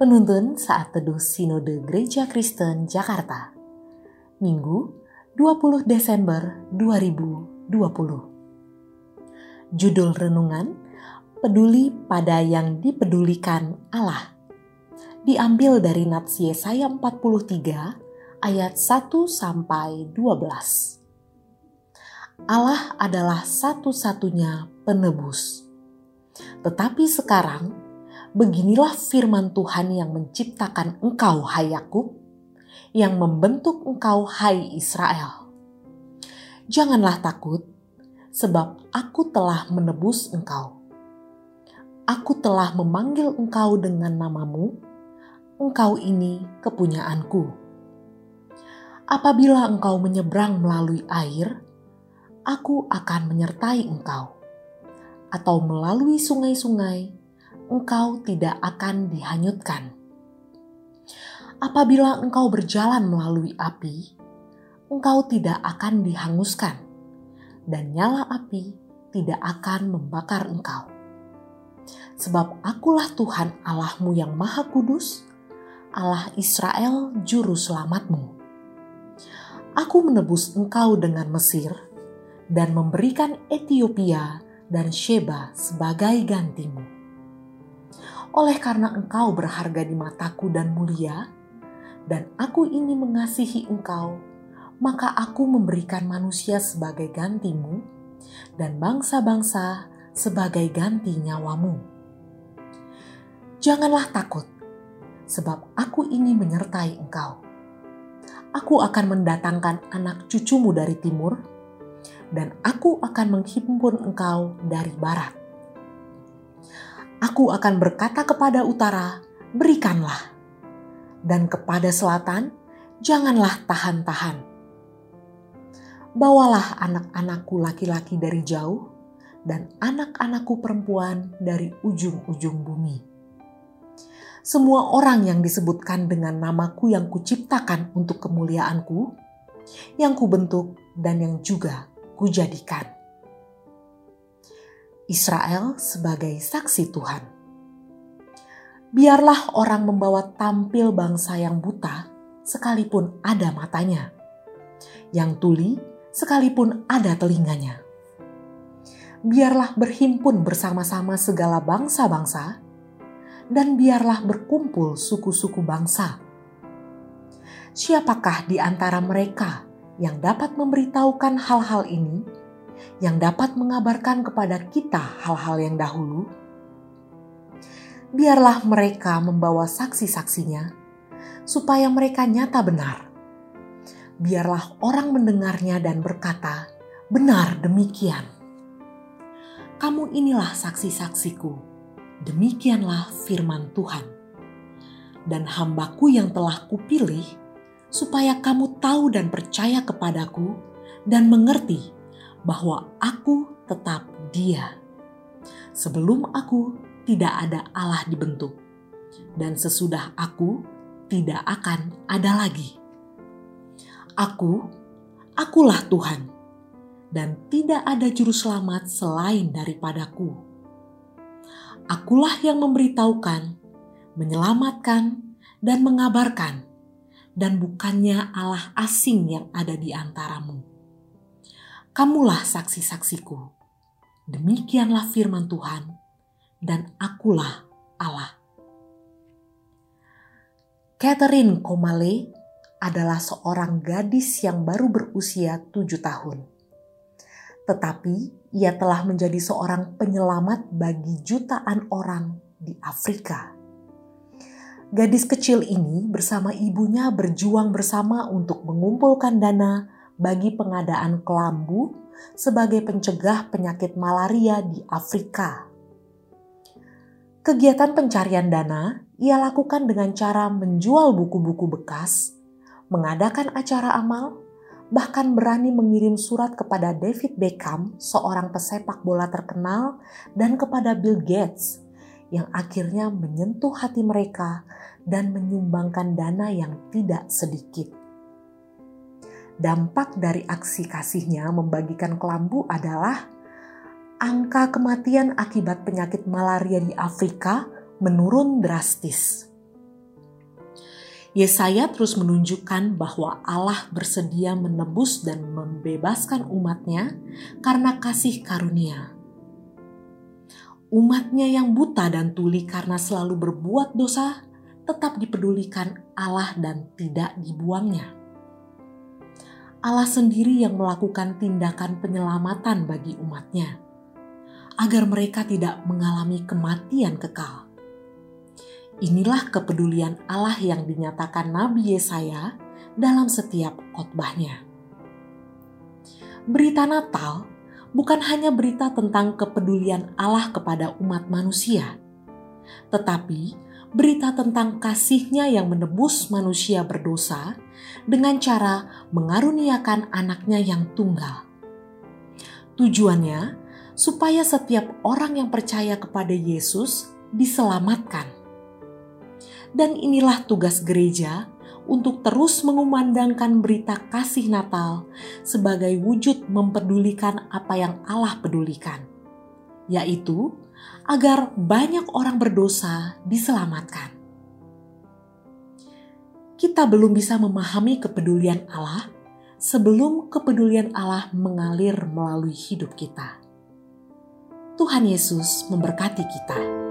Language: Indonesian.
Penuntun saat teduh Sinode Gereja Kristen Jakarta. Minggu 20 Desember 2020. Judul renungan Peduli pada yang dipedulikan Allah. Diambil dari Nats Yesaya 43 ayat 1 sampai 12. Allah adalah satu-satunya penebus. Tetapi sekarang Beginilah firman Tuhan yang menciptakan engkau, hai Yakub, yang membentuk engkau, hai Israel. Janganlah takut, sebab aku telah menebus engkau. Aku telah memanggil engkau dengan namamu, engkau ini kepunyaanku. Apabila engkau menyeberang melalui air, aku akan menyertai engkau. Atau melalui sungai-sungai, engkau tidak akan dihanyutkan. Apabila engkau berjalan melalui api, engkau tidak akan dihanguskan, dan nyala api tidak akan membakar engkau. Sebab akulah Tuhan Allahmu yang Maha Kudus, Allah Israel Juru Selamatmu. Aku menebus engkau dengan Mesir dan memberikan Ethiopia dan Sheba sebagai gantimu oleh karena engkau berharga di mataku dan mulia, dan aku ini mengasihi engkau, maka aku memberikan manusia sebagai gantimu, dan bangsa-bangsa sebagai ganti nyawamu. Janganlah takut, sebab aku ini menyertai engkau. Aku akan mendatangkan anak cucumu dari timur, dan aku akan menghimpun engkau dari barat Aku akan berkata kepada utara, berikanlah. Dan kepada selatan, janganlah tahan-tahan. Bawalah anak-anakku laki-laki dari jauh, dan anak-anakku perempuan dari ujung-ujung bumi. Semua orang yang disebutkan dengan namaku yang kuciptakan untuk kemuliaanku, yang kubentuk dan yang juga kujadikan. Israel sebagai saksi Tuhan. Biarlah orang membawa tampil bangsa yang buta, sekalipun ada matanya, yang tuli, sekalipun ada telinganya. Biarlah berhimpun bersama-sama segala bangsa-bangsa, dan biarlah berkumpul suku-suku bangsa. Siapakah di antara mereka yang dapat memberitahukan hal-hal ini? Yang dapat mengabarkan kepada kita hal-hal yang dahulu? Biarlah mereka membawa saksi-saksinya, supaya mereka nyata benar. Biarlah orang mendengarnya dan berkata, "Benar demikian." Kamu inilah saksi-saksiku, demikianlah firman Tuhan. Dan hambaku yang telah kupilih, supaya kamu tahu dan percaya kepadaku dan mengerti bahwa aku tetap Dia. Sebelum aku tidak ada Allah dibentuk, dan sesudah aku tidak akan ada lagi. Aku, akulah Tuhan, dan tidak ada juru selamat selain daripadaku. Akulah yang memberitahukan, menyelamatkan, dan mengabarkan, dan bukannya Allah asing yang ada di antaramu kamulah saksi-saksiku. Demikianlah firman Tuhan, dan akulah Allah. Catherine Komale adalah seorang gadis yang baru berusia tujuh tahun. Tetapi ia telah menjadi seorang penyelamat bagi jutaan orang di Afrika. Gadis kecil ini bersama ibunya berjuang bersama untuk mengumpulkan dana bagi pengadaan kelambu sebagai pencegah penyakit malaria di Afrika. Kegiatan pencarian dana ia lakukan dengan cara menjual buku-buku bekas, mengadakan acara amal, bahkan berani mengirim surat kepada David Beckham, seorang pesepak bola terkenal, dan kepada Bill Gates, yang akhirnya menyentuh hati mereka dan menyumbangkan dana yang tidak sedikit. Dampak dari aksi kasihnya membagikan kelambu adalah angka kematian akibat penyakit malaria di Afrika menurun drastis. Yesaya terus menunjukkan bahwa Allah bersedia menebus dan membebaskan umatnya karena kasih karunia. Umatnya yang buta dan tuli karena selalu berbuat dosa tetap dipedulikan Allah dan tidak dibuangnya. Allah sendiri yang melakukan tindakan penyelamatan bagi umatnya, agar mereka tidak mengalami kematian kekal. Inilah kepedulian Allah yang dinyatakan Nabi Yesaya dalam setiap khotbahnya. Berita Natal bukan hanya berita tentang kepedulian Allah kepada umat manusia, tetapi berita tentang kasihnya yang menebus manusia berdosa dengan cara mengaruniakan anaknya yang tunggal. Tujuannya supaya setiap orang yang percaya kepada Yesus diselamatkan dan inilah tugas gereja untuk terus mengumandangkan berita kasih Natal sebagai wujud mempedulikan apa yang Allah pedulikan, yaitu agar banyak orang berdosa diselamatkan. Kita belum bisa memahami kepedulian Allah sebelum kepedulian Allah mengalir melalui hidup kita. Tuhan Yesus memberkati kita.